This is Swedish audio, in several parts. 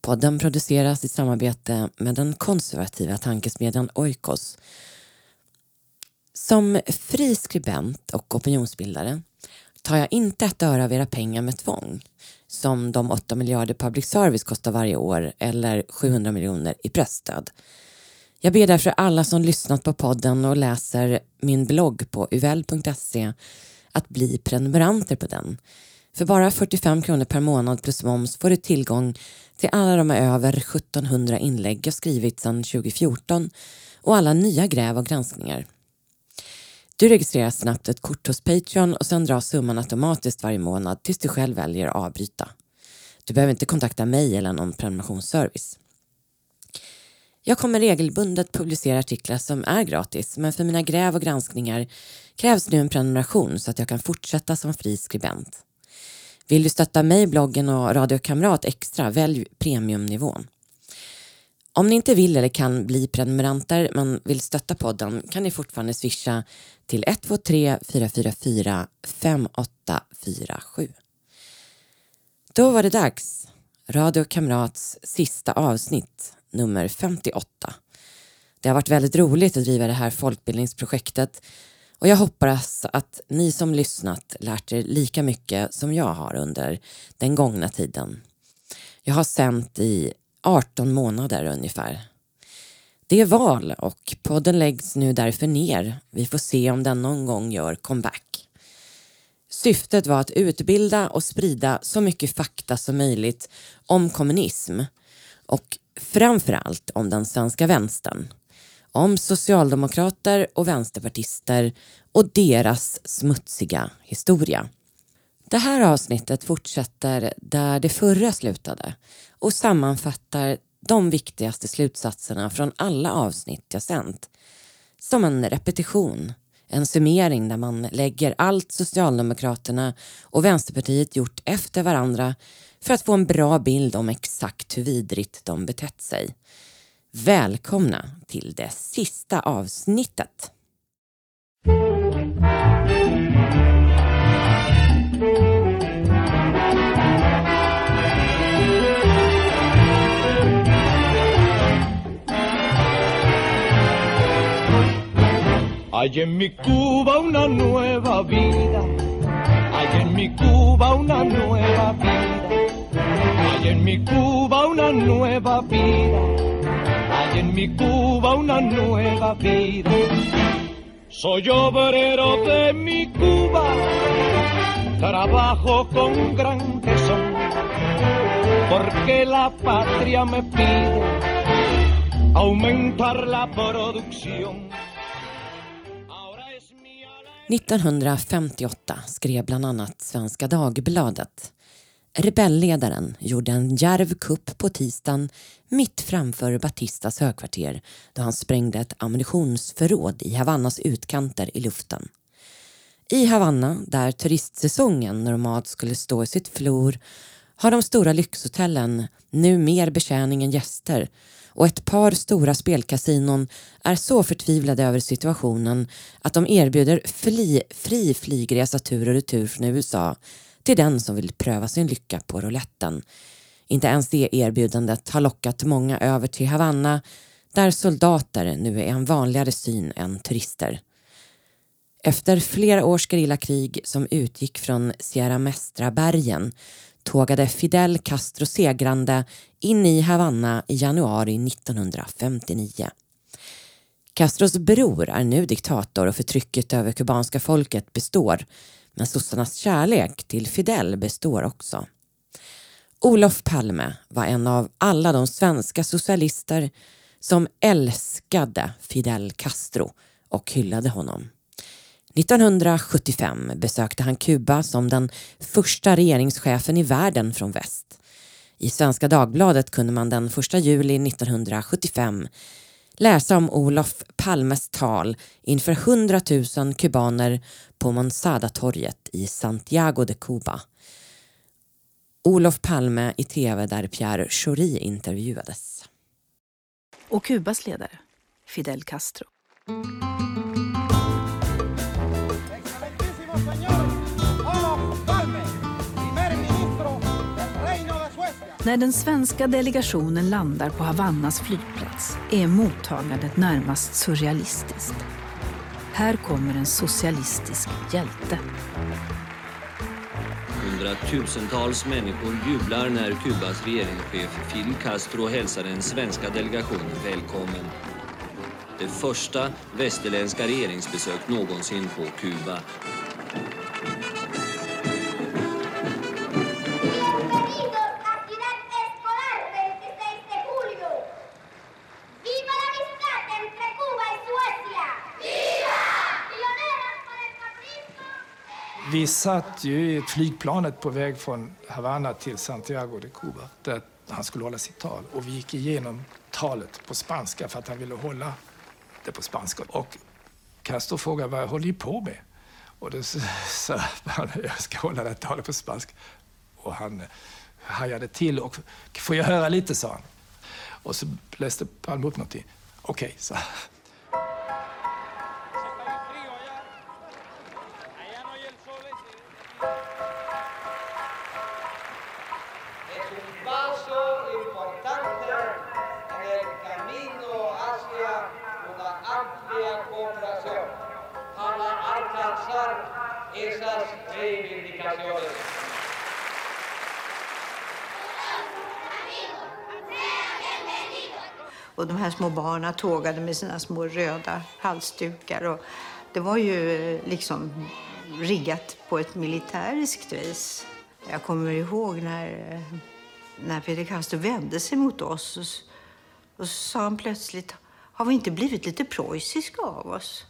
Podden produceras i samarbete med den konservativa tankesmedjan Oikos. Som fri skribent och opinionsbildare tar jag inte ett öre av era pengar med tvång som de 8 miljarder public service kostar varje år eller 700 miljoner i pressstöd. Jag ber därför alla som lyssnat på podden och läser min blogg på uvell.se att bli prenumeranter på den. För bara 45 kronor per månad plus moms får du tillgång till alla de över 1700 inlägg jag skrivit sedan 2014 och alla nya gräv och granskningar. Du registrerar snabbt ett kort hos Patreon och sen dras summan automatiskt varje månad tills du själv väljer att avbryta. Du behöver inte kontakta mig eller någon prenumerationsservice. Jag kommer regelbundet publicera artiklar som är gratis men för mina gräv och granskningar krävs nu en prenumeration så att jag kan fortsätta som fri skribent. Vill du stötta mig, bloggen och Radio Kamrat extra, välj premiumnivån. Om ni inte vill eller kan bli prenumeranter men vill stötta podden kan ni fortfarande swisha till 123 444 5847. Då var det dags. Radio Kamrats sista avsnitt, nummer 58. Det har varit väldigt roligt att driva det här folkbildningsprojektet och jag hoppas att ni som lyssnat lärt er lika mycket som jag har under den gångna tiden. Jag har sänt i 18 månader ungefär. Det är val och podden läggs nu därför ner. Vi får se om den någon gång gör comeback. Syftet var att utbilda och sprida så mycket fakta som möjligt om kommunism och framförallt om den svenska vänstern. Om socialdemokrater och vänsterpartister och deras smutsiga historia. Det här avsnittet fortsätter där det förra slutade och sammanfattar de viktigaste slutsatserna från alla avsnitt jag sänt. Som en repetition, en summering där man lägger allt Socialdemokraterna och Vänsterpartiet gjort efter varandra för att få en bra bild om exakt hur vidrigt de betett sig. Välkomna till det sista avsnittet. Hay en mi Cuba una nueva vida, hay en mi Cuba una nueva vida, hay en mi Cuba una nueva vida, en mi Cuba una nueva vida. Soy obrero de mi Cuba, trabajo con gran tesón, porque la patria me pide aumentar la producción. 1958 skrev bland annat Svenska Dagbladet. Rebellledaren gjorde en djärv kupp på tisdagen mitt framför Batistas högkvarter då han sprängde ett ammunitionsförråd i Havannas utkanter i luften. I Havanna, där turistsäsongen normalt skulle stå i sitt flor, har de stora lyxhotellen nu mer betjäning än gäster och ett par stora spelkasinon är så förtvivlade över situationen att de erbjuder fli, fri flygresa tur och retur från USA till den som vill pröva sin lycka på rouletten. Inte ens det erbjudandet har lockat många över till Havanna där soldater nu är en vanligare syn än turister. Efter flera års gerillakrig som utgick från Sierra Mestra-bergen tågade Fidel Castro segrande in i Havanna i januari 1959. Castros bror är nu diktator och förtrycket över kubanska folket består men sossarnas kärlek till Fidel består också. Olof Palme var en av alla de svenska socialister som älskade Fidel Castro och hyllade honom. 1975 besökte han Kuba som den första regeringschefen i världen från väst. I Svenska Dagbladet kunde man den 1 juli 1975 läsa om Olof Palmes tal inför 100 000 kubaner på Monsada-torget i Santiago de Cuba. Olof Palme i tv där Pierre Schori intervjuades. Och Kubas ledare, Fidel Castro. När den svenska delegationen landar på Havannas flygplats är mottagandet närmast surrealistiskt. Här kommer en socialistisk hjälte. Hundratusentals människor jublar när Kubas regeringschef Fidel Castro hälsar den svenska delegationen välkommen. Det första västerländska regeringsbesök någonsin på Kuba. Vi satt ju i flygplanet på väg från Havanna till Santiago de Cuba där han skulle hålla sitt tal. Och vi gick igenom talet på spanska för att han ville hålla det på spanska. Och Castro frågade vad håller på med? Och då sa han jag ska hålla det talet på spanska. Och han eh, hajade till och får jag höra lite, sa han. Och så läste Palme upp någonting. Okej, okay, sa små barnen tågade med sina små röda halsdukar. Och det var ju liksom riggat på ett militäriskt vis. Jag kommer ihåg när, när Fidel Castro vände sig mot oss och, och så sa han plötsligt har vi inte blivit lite preussiska av oss?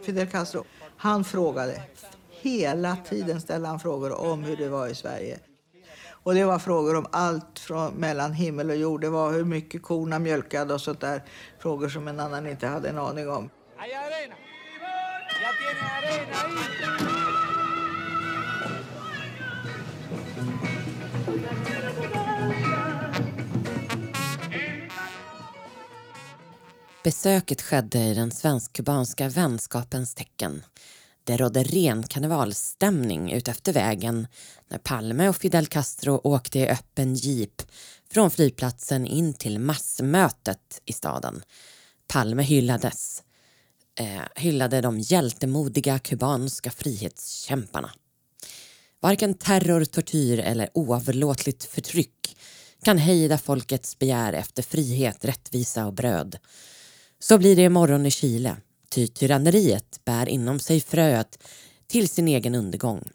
Fidel Castro, han frågade. Hela tiden ställde han frågor om hur det var i Sverige. Och det var frågor om allt från mellan himmel och jord. Det var hur mycket korna mjölkade och sånt där. Frågor som en annan inte hade en aning om. Besöket skedde i den svensk-kubanska vänskapens tecken. Det rådde ren karnevalsstämning utefter vägen när Palme och Fidel Castro åkte i öppen jeep från flygplatsen in till massmötet i staden. Palme hyllades, eh, hyllade de hjältemodiga kubanska frihetskämparna. Varken terror, tortyr eller oavlåtligt förtryck kan hejda folkets begär efter frihet, rättvisa och bröd. Så blir det imorgon i Chile, ty tyranneriet bär inom sig fröet till sin egen undergång.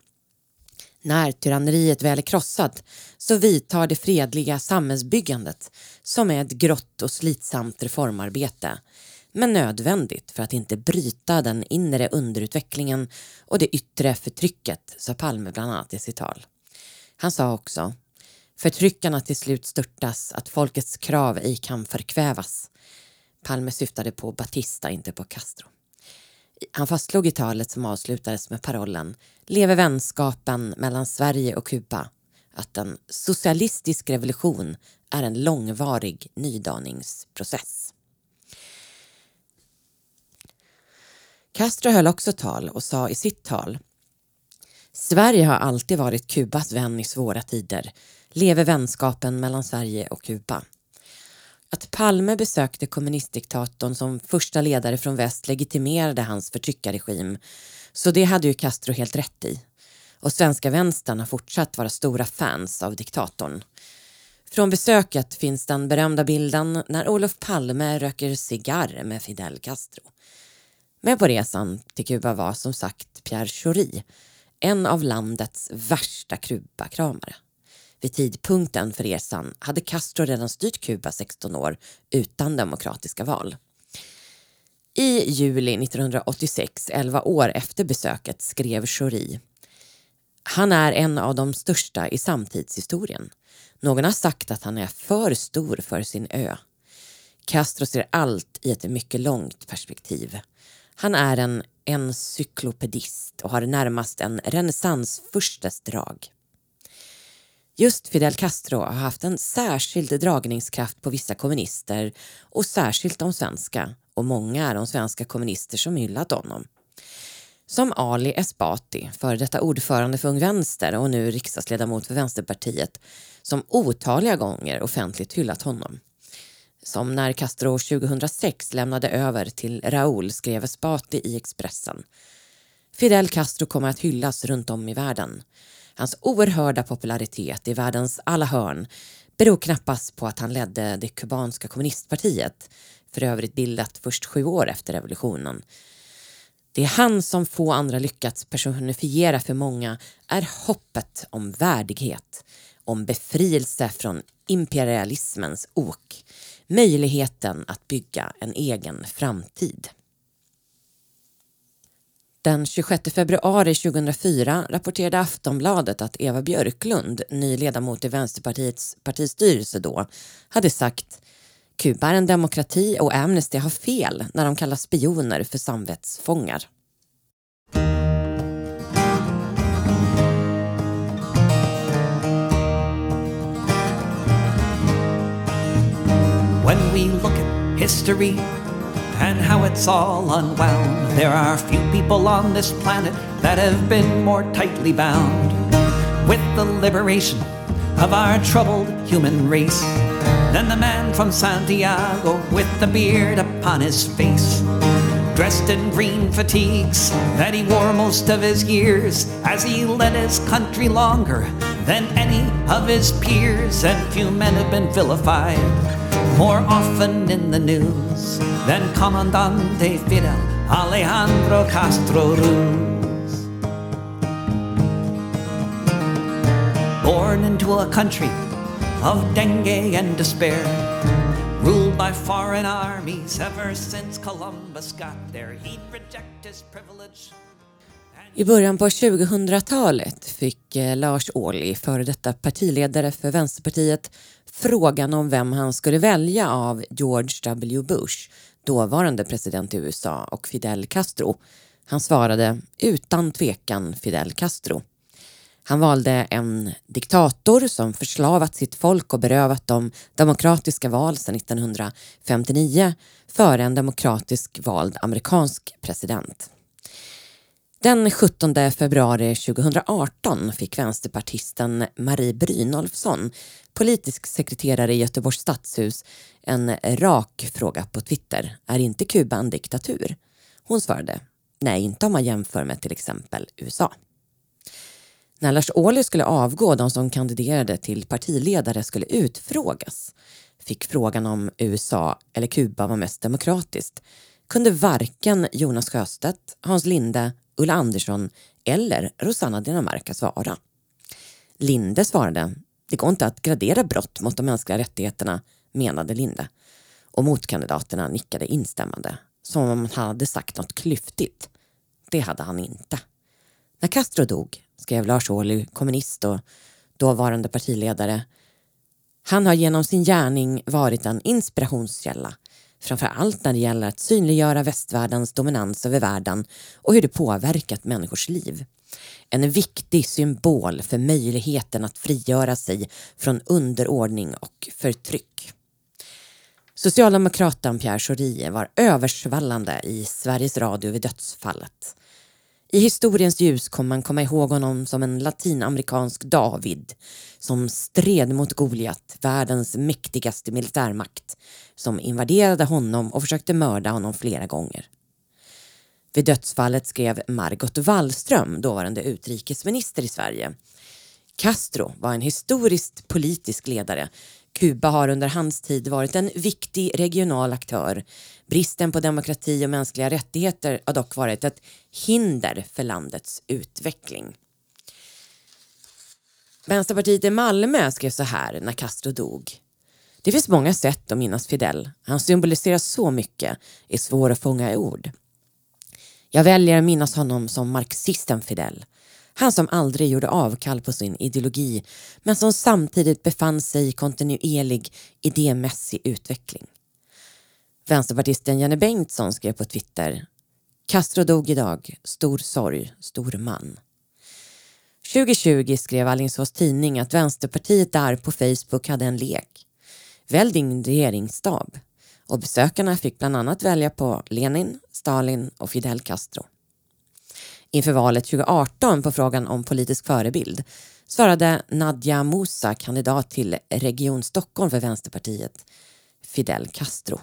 När tyranneriet väl är krossat så vidtar det fredliga samhällsbyggandet som är ett grått och slitsamt reformarbete men nödvändigt för att inte bryta den inre underutvecklingen och det yttre förtrycket, sa Palme bland annat i sitt tal. Han sa också Förtryckarna till slut störtas, att folkets krav ej kan förkvävas. Palme syftade på Batista, inte på Castro. Han fastslog i talet som avslutades med parollen Leve vänskapen mellan Sverige och Kuba att en socialistisk revolution är en långvarig nydaningsprocess. Castro höll också tal och sa i sitt tal Sverige har alltid varit Kubas vän i svåra tider. Leve vänskapen mellan Sverige och Kuba. Att Palme besökte kommunistdiktatorn som första ledare från väst legitimerade hans förtryckarregim. Så det hade ju Castro helt rätt i. Och svenska vänstern har fortsatt vara stora fans av diktatorn. Från besöket finns den berömda bilden när Olof Palme röker cigarr med Fidel Castro. Med på resan till Kuba var som sagt Pierre Schori, en av landets värsta krubakramare. Vid tidpunkten för resan hade Castro redan styrt Kuba 16 år utan demokratiska val. I juli 1986, 11 år efter besöket, skrev Schori Han är en av de största i samtidshistorien. Någon har sagt att han är för stor för sin ö. Castro ser allt i ett mycket långt perspektiv. Han är en encyklopedist och har närmast en renässansfurstes drag. Just Fidel Castro har haft en särskild dragningskraft på vissa kommunister och särskilt de svenska och många är de svenska kommunister som hyllat honom. Som Ali Esbati, före detta ordförande för Ung Vänster och nu riksdagsledamot för Vänsterpartiet, som otaliga gånger offentligt hyllat honom. Som när Castro 2006 lämnade över till Raúl skrev Esbati i Expressen. Fidel Castro kommer att hyllas runt om i världen. Hans oerhörda popularitet i världens alla hörn beror knappast på att han ledde det kubanska kommunistpartiet, för övrigt bildat först sju år efter revolutionen. Det är han som få andra lyckats personifiera för många är hoppet om värdighet, om befrielse från imperialismens ok, möjligheten att bygga en egen framtid. Den 26 februari 2004 rapporterade Aftonbladet att Eva Björklund, ny ledamot i Vänsterpartiets partistyrelse då, hade sagt Kuba är en demokrati och Amnesty har fel när de kallar spioner för samvetsfångar. When we look at history and how it's all unwound, there are few people on this planet that have been more tightly bound with the liberation of our troubled human race than the man from Santiago with the beard upon his face. Dressed in green fatigues that he wore most of his years as he led his country longer than any of his peers, and few men have been vilified more often in the news than Commandante Fidel Alejandro Castro Ruz. Born into a country of dengue and despair, ruled by foreign armies ever since Columbus got there, he'd reject his privilege. I början på 2000-talet fick eh, Lars Ohly, före detta partiledare för Vänsterpartiet, frågan om vem han skulle välja av George W Bush, dåvarande president i USA, och Fidel Castro. Han svarade utan tvekan Fidel Castro. Han valde en diktator som förslavat sitt folk och berövat dem demokratiska val sedan 1959 före en demokratisk vald amerikansk president. Den 17 februari 2018 fick vänsterpartisten Marie Brynolfsson, politisk sekreterare i Göteborgs stadshus, en rak fråga på Twitter. Är inte Kuba en diktatur? Hon svarade, nej inte om man jämför med till exempel USA. När Lars Ohly skulle avgå, de som kandiderade till partiledare skulle utfrågas, fick frågan om USA eller Kuba var mest demokratiskt kunde varken Jonas Sjöstedt, Hans Linde Ulla Andersson eller Rosanna Dinamarca svara. Linde svarade, det går inte att gradera brott mot de mänskliga rättigheterna, menade Linde. Och motkandidaterna nickade instämmande, som om han hade sagt något klyftigt. Det hade han inte. När Castro dog skrev Lars Ohly, kommunist och dåvarande partiledare, han har genom sin gärning varit en inspirationskälla framför allt när det gäller att synliggöra västvärldens dominans över världen och hur det påverkat människors liv. En viktig symbol för möjligheten att frigöra sig från underordning och förtryck. Socialdemokraten Pierre Schori var översvallande i Sveriges Radio vid dödsfallet. I historiens ljus kommer man komma ihåg honom som en latinamerikansk David som stred mot Goliat, världens mäktigaste militärmakt, som invaderade honom och försökte mörda honom flera gånger. Vid dödsfallet skrev Margot Wallström, dåvarande utrikesminister i Sverige. Castro var en historiskt politisk ledare. Kuba har under hans tid varit en viktig regional aktör. Bristen på demokrati och mänskliga rättigheter har dock varit ett hinder för landets utveckling. Vänsterpartiet i Malmö skrev så här när Castro dog. Det finns många sätt att minnas Fidel. Han symboliserar så mycket, är svår att fånga i ord. Jag väljer att minnas honom som marxisten Fidel. Han som aldrig gjorde avkall på sin ideologi men som samtidigt befann sig i kontinuerlig idémässig utveckling. Vänsterpartisten Jenny Bengtsson skrev på Twitter Castro dog idag, stor sorg, stor man. 2020 skrev Alingsås Tidning att Vänsterpartiet där på Facebook hade en lek. Välj din regeringsstab. Och besökarna fick bland annat välja på Lenin, Stalin och Fidel Castro. Inför valet 2018 på frågan om politisk förebild svarade Nadja Musa, kandidat till Region Stockholm för Vänsterpartiet, Fidel Castro.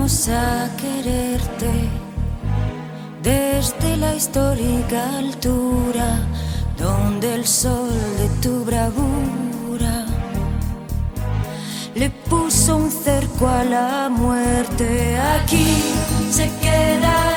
Aprendimos a quererte desde la histórica altura donde el sol de tu bravura le puso un cerco a la muerte. Aquí se quedará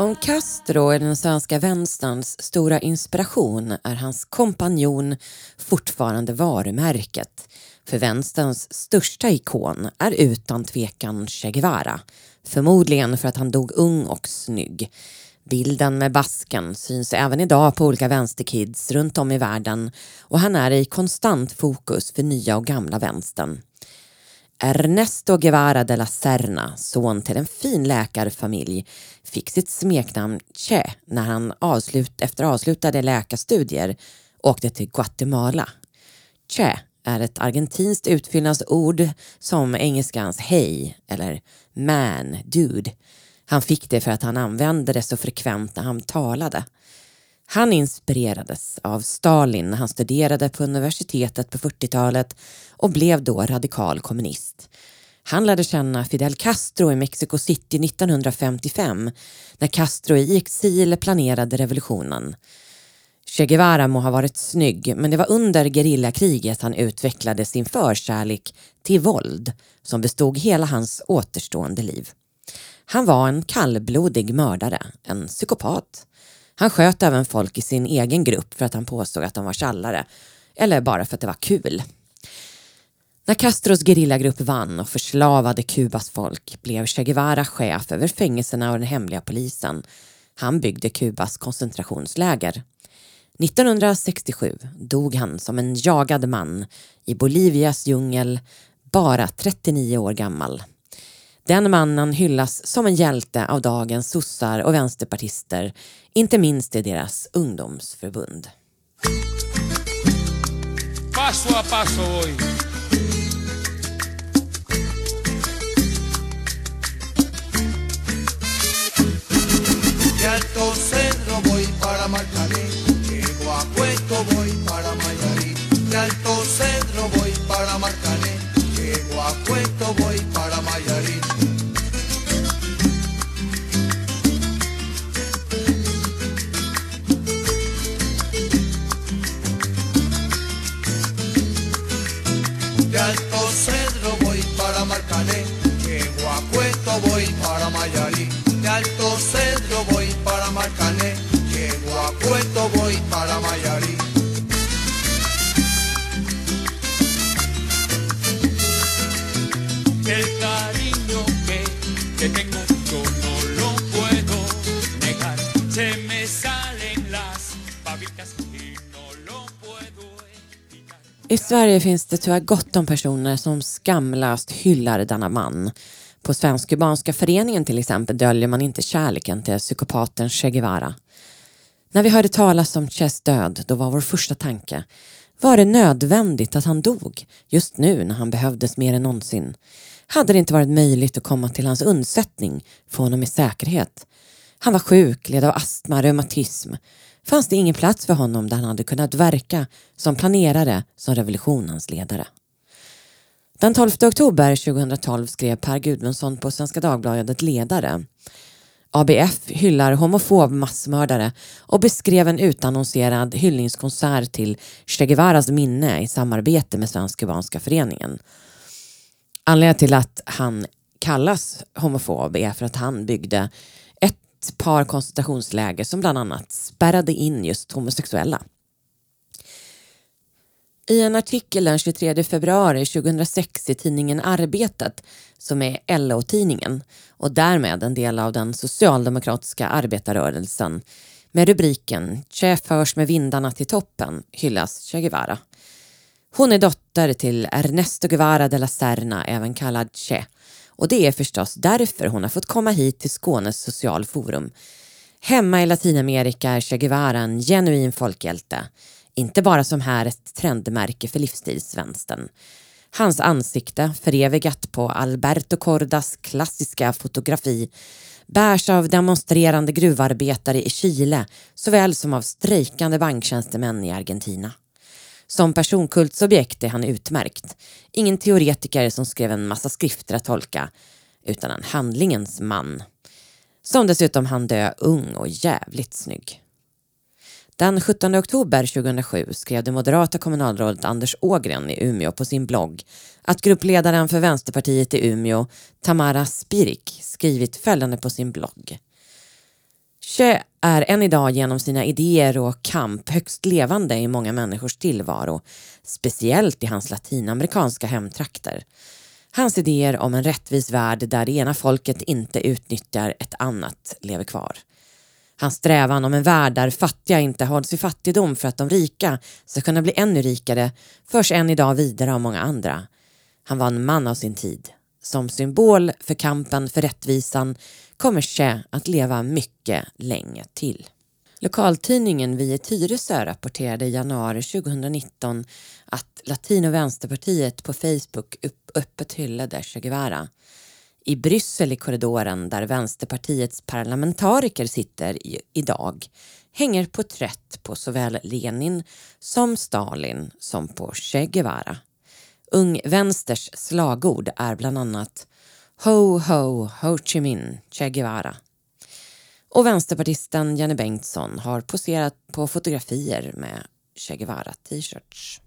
Om Castro är den svenska vänsterns stora inspiration är hans kompanjon fortfarande varumärket. För vänsterns största ikon är utan tvekan Che Guevara. Förmodligen för att han dog ung och snygg. Bilden med basken syns även idag på olika vänsterkids runt om i världen och han är i konstant fokus för nya och gamla vänstern. Ernesto Guevara de la Serna, son till en fin läkarfamilj, fick sitt smeknamn Che när han avslut, efter avslutade läkarstudier åkte till Guatemala. Che är ett argentinskt utfyllnadsord som engelskans hej eller man, dude. Han fick det för att han använde det så frekvent när han talade. Han inspirerades av Stalin när han studerade på universitetet på 40-talet och blev då radikal kommunist. Han lärde känna Fidel Castro i Mexico City 1955 när Castro i exil planerade revolutionen. Che Guevara må ha varit snygg men det var under gerillakriget han utvecklade sin förkärlek till våld som bestod hela hans återstående liv. Han var en kallblodig mördare, en psykopat. Han sköt även folk i sin egen grupp för att han påstod att de var tjallare eller bara för att det var kul. När Castros gerillagrupp vann och förslavade Kubas folk blev Che Guevara chef över fängelserna och den hemliga polisen. Han byggde Kubas koncentrationsläger. 1967 dog han som en jagad man i Bolivias djungel, bara 39 år gammal. Den mannen hyllas som en hjälte av dagens sossar och vänsterpartister, inte minst i deras ungdomsförbund. Paso a paso voy. Alto Cedro voy para Marcané, llego a Puesto voy para Mayarí. De Alto Cedro voy para Marcané, llego a Puesto voy Alto Cedro voy para Marcané, llego a Puerto voy para Mayarí. El cariño que te tengo yo no lo puedo negar. Se me salen las babitas y no lo puedo evitar. I Sverige finns det tyvärr gott om personer som skamlöst hyllar denna man. På Svensk-kubanska föreningen till exempel döljer man inte kärleken till psykopaten Che Guevara. När vi hörde talas om Ches död, då var vår första tanke var det nödvändigt att han dog just nu när han behövdes mer än någonsin? Hade det inte varit möjligt att komma till hans undsättning, få honom i säkerhet? Han var sjuk, led av astma, reumatism. Fanns det ingen plats för honom där han hade kunnat verka som planerare, som revolutionens ledare? Den 12 oktober 2012 skrev Per Gudmundsson på Svenska Dagbladet ledare. ABF hyllar homofob massmördare och beskrev en utannonserad hyllningskonsert till Che Guevaras minne i samarbete med Svensk-Kubanska föreningen. Anledningen till att han kallas homofob är för att han byggde ett par koncentrationsläger som bland annat spärrade in just homosexuella. I en artikel den 23 februari 2006 i tidningen Arbetet, som är LO-tidningen och därmed en del av den socialdemokratiska arbetarrörelsen, med rubriken “Che förs med vindarna till toppen” hyllas Che Guevara. Hon är dotter till Ernesto Guevara de la Serna, även kallad Che, och det är förstås därför hon har fått komma hit till Skånes socialforum. Hemma i Latinamerika är Che Guevara en genuin folkhjälte inte bara som här ett trendmärke för livsstilsvänstern. Hans ansikte, förevigat på Alberto Cordas klassiska fotografi, bärs av demonstrerande gruvarbetare i Chile såväl som av strejkande banktjänstemän i Argentina. Som personkultsobjekt är han utmärkt. Ingen teoretiker som skrev en massa skrifter att tolka, utan en handlingens man. Som dessutom han dö ung och jävligt snygg. Den 17 oktober 2007 skrev det moderata kommunalrådet Anders Ågren i Umeå på sin blogg att gruppledaren för Vänsterpartiet i Umeå, Tamara Spirik, skrivit följande på sin blogg. Che är än idag genom sina idéer och kamp högst levande i många människors tillvaro, speciellt i hans latinamerikanska hemtrakter. Hans idéer om en rättvis värld där det ena folket inte utnyttjar ett annat lever kvar. Hans strävan om en värld där fattiga inte hålls i fattigdom för att de rika ska kunna bli ännu rikare förs än idag vidare av många andra. Han var en man av sin tid. Som symbol för kampen för rättvisan kommer Che att leva mycket länge till. Lokaltidningen Vi i Tyresö rapporterade i januari 2019 att Latin och Vänsterpartiet på Facebook upp, öppet hyllade Che Guevara. I Bryssel i korridoren där Vänsterpartiets parlamentariker sitter i, idag hänger porträtt på såväl Lenin som Stalin som på Che Guevara. Ung Vänsters slagord är bland annat Ho ho Ho Chi Minh Che Guevara. Och vänsterpartisten Jenny Bengtsson har poserat på fotografier med Che Guevara-t-shirts.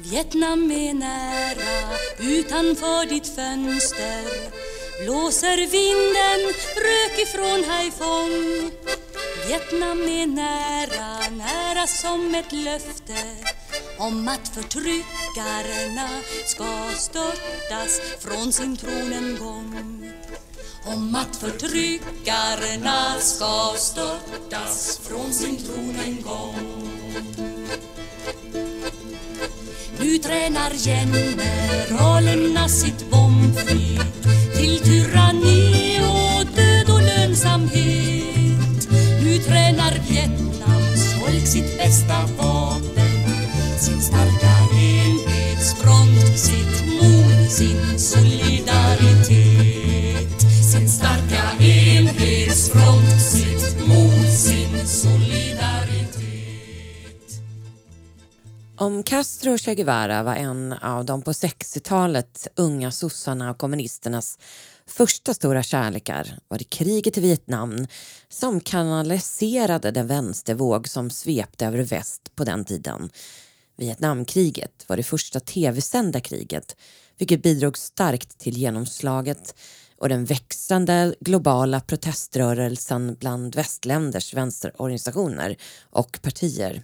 Vietnam är nära utanför ditt fönster. Blåser vinden rök ifrån Haiphong Vietnam är nära, nära som ett löfte om att förtryckarna ska störtas från sin tron en gång. Om att förtryckarna ska störtas från sin tron nu tränar generalerna sitt bombflyg till tyranni och död och lönsamhet. Nu tränar Vietnams folk sitt bästa vapen, sin starka enhetsfront, sitt mod, sin solidaritet. Om Castro och Che Guevara var en av de på 60-talet unga sossarna och kommunisternas första stora kärlekar var det kriget i Vietnam som kanaliserade den vänstervåg som svepte över väst på den tiden. Vietnamkriget var det första tv-sända kriget vilket bidrog starkt till genomslaget och den växande globala proteströrelsen bland västländers vänsterorganisationer och partier.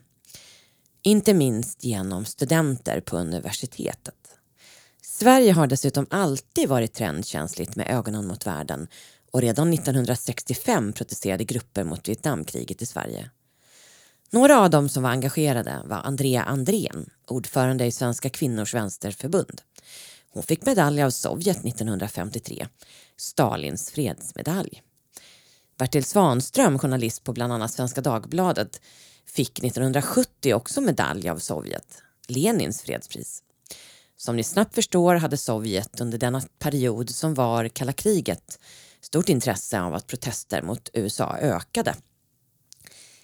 Inte minst genom studenter på universitetet. Sverige har dessutom alltid varit trendkänsligt med ögonen mot världen och redan 1965 protesterade grupper mot Vietnamkriget i Sverige. Några av dem som var engagerade var Andrea Andrén, ordförande i Svenska kvinnors vänsterförbund. Hon fick medalj av Sovjet 1953, Stalins fredsmedalj. Bertil Svanström, journalist på bland annat Svenska Dagbladet, fick 1970 också medalj av Sovjet, Lenins fredspris. Som ni snabbt förstår hade Sovjet under denna period som var kalla kriget stort intresse av att protester mot USA ökade.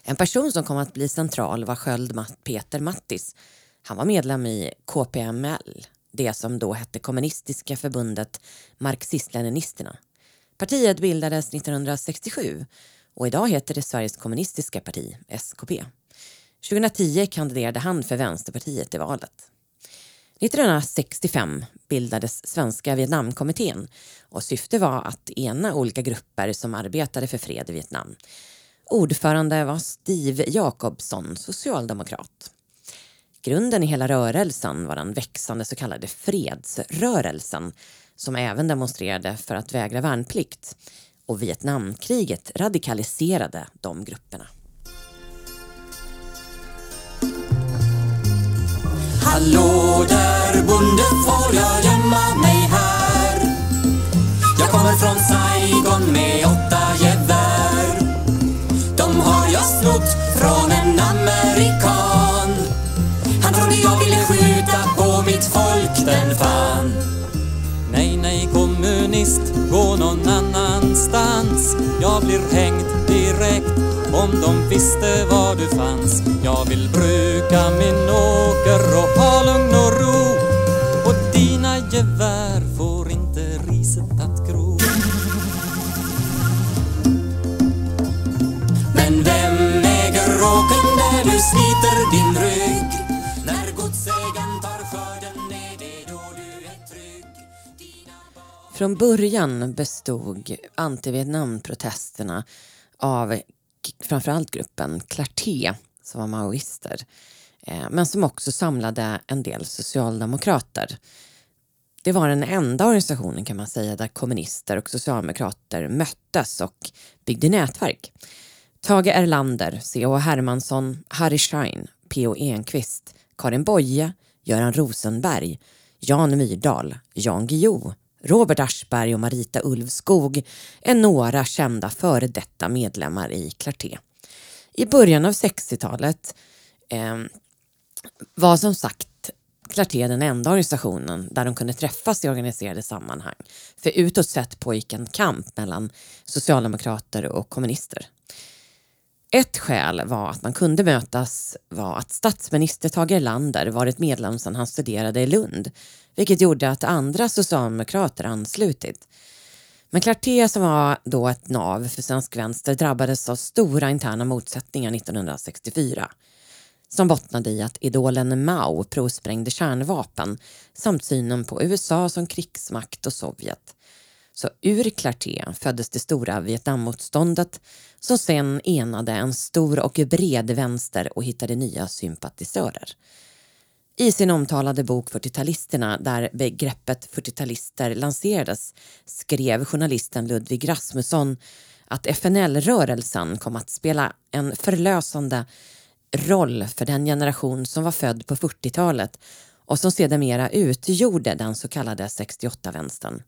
En person som kom att bli central var Sköld Peter Mattis. Han var medlem i KPML, det som då hette Kommunistiska förbundet Marxist-Leninisterna. Partiet bildades 1967 och idag heter det Sveriges kommunistiska parti, SKP. 2010 kandiderade han för Vänsterpartiet i valet. 1965 bildades Svenska Vietnamkommittén och syftet var att ena olika grupper som arbetade för fred i Vietnam. Ordförande var Steve Jacobsson, socialdemokrat. Grunden i hela rörelsen var den växande så kallade fredsrörelsen som även demonstrerade för att vägra värnplikt. Och Vietnamkriget radikaliserade de grupperna. Hallå där bonde, får jag gömma mig här? Jag kommer från Saigon med åtta gevär. De har jag snott från en amerikan. Han trodde jag ville skjuta på mitt folk, den fan. Nej, nej kommunist, gå någon annan. Blir hängt direkt om de visste var du fanns. Jag vill bruka min åker och ha lugn och ro. Och dina gevär får inte riset att gro. Men vem äger åkern där du sliter din rygg? Från början bestod anti-Vietnam-protesterna av framförallt gruppen Clarté som var maoister eh, men som också samlade en del socialdemokrater. Det var den enda organisationen kan man säga där kommunister och socialdemokrater möttes och byggde nätverk. Tage Erlander, C.H. Hermansson, Harry Schein, P.O. Enquist, Karin Boye, Göran Rosenberg, Jan Myrdal, Jan Guillou, Robert Aschberg och Marita Ulvskog är några kända före detta medlemmar i Clarté. I början av 60-talet eh, var som sagt Clarté den enda organisationen där de kunde träffas i organiserade sammanhang. För utåt sett pågick en kamp mellan socialdemokrater och kommunister. Ett skäl var att man kunde mötas var att statsminister Tage Erlander varit medlem sedan han studerade i Lund, vilket gjorde att andra socialdemokrater anslutit. Men Clarté som var då ett nav för svensk vänster drabbades av stora interna motsättningar 1964 som bottnade i att idolen Mao provsprängde kärnvapen samt synen på USA som krigsmakt och Sovjet. Så ur Clarté föddes det stora Vietnammotståndet som sen enade en stor och bred vänster och hittade nya sympatisörer. I sin omtalade bok 40-talisterna, där begreppet 40-talister lanserades, skrev journalisten Ludvig Rasmusson att FNL-rörelsen kom att spela en förlösande roll för den generation som var född på 40-talet och som sedermera utgjorde den så kallade 68-vänstern.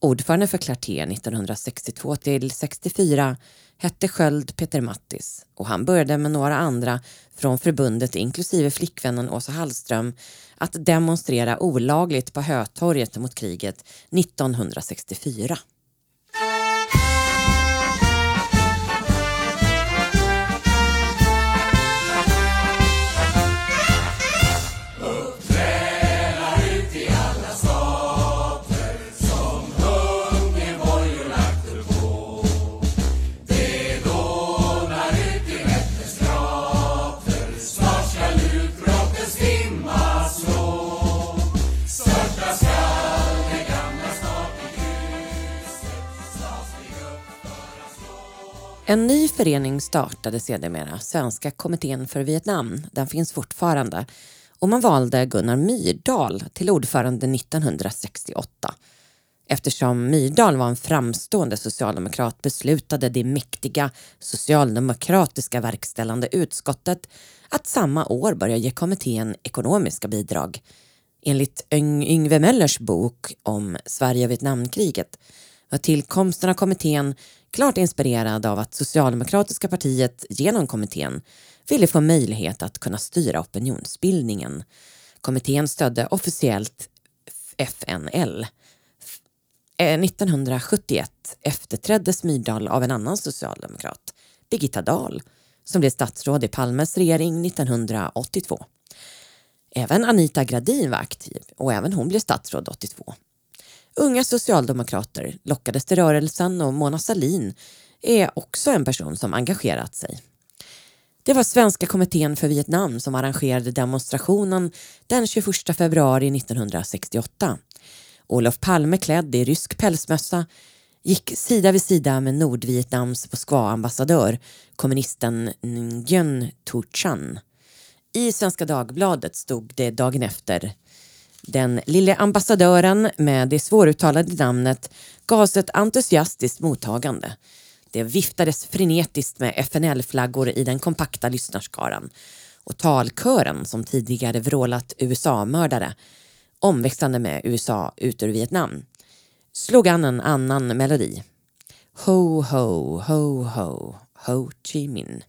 Ordförande för Clarté 1962 till 64 hette Sköld Peter Mattis och han började med några andra från förbundet inklusive flickvännen Åsa Hallström att demonstrera olagligt på Hötorget mot kriget 1964. En ny förening startade sedermera, Svenska kommittén för Vietnam. Den finns fortfarande. Och man valde Gunnar Myrdal till ordförande 1968. Eftersom Myrdal var en framstående socialdemokrat beslutade det mäktiga socialdemokratiska verkställande utskottet att samma år börja ge kommittén ekonomiska bidrag. Enligt Yng- Yngve Möllers bok om Sverige och Vietnamkriget var tillkomsten av kommittén klart inspirerad av att Socialdemokratiska partiet genom kommittén ville få möjlighet att kunna styra opinionsbildningen. Kommittén stödde officiellt FNL. 1971 eh, efterträddes Myrdal av en annan socialdemokrat, Birgitta Dahl, som blev statsråd i Palmes regering 1982. Även Anita Gradin var aktiv och även hon blev statsråd 82. Unga socialdemokrater lockades till rörelsen och Mona Sahlin är också en person som engagerat sig. Det var Svenska kommittén för Vietnam som arrangerade demonstrationen den 21 februari 1968. Olof Palme klädd i rysk pälsmössa gick sida vid sida med Nordvietnams Moskva-ambassadör, kommunisten Nguyen Thu Chan. I Svenska Dagbladet stod det dagen efter den lille ambassadören med det svåruttalade namnet gavs ett entusiastiskt mottagande. Det viftades frenetiskt med FNL-flaggor i den kompakta lyssnarskaran och talkören som tidigare vrålat USA-mördare omväxlande med USA ut ur Vietnam slog an en annan melodi. Ho, ho, ho, ho, Ho Chi Minh.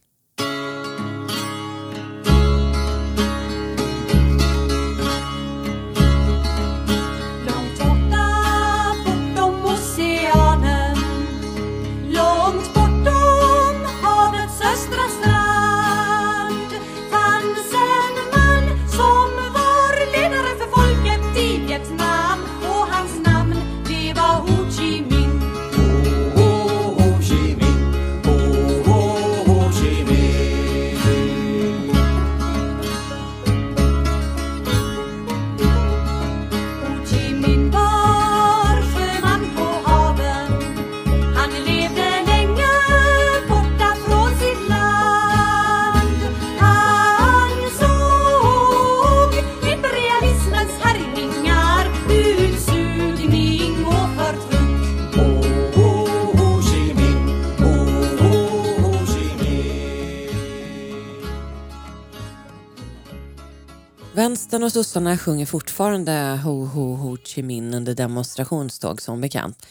Vänstern och sossarna sjunger fortfarande Ho Ho Ho Chi Minh under demonstrationståg som bekant.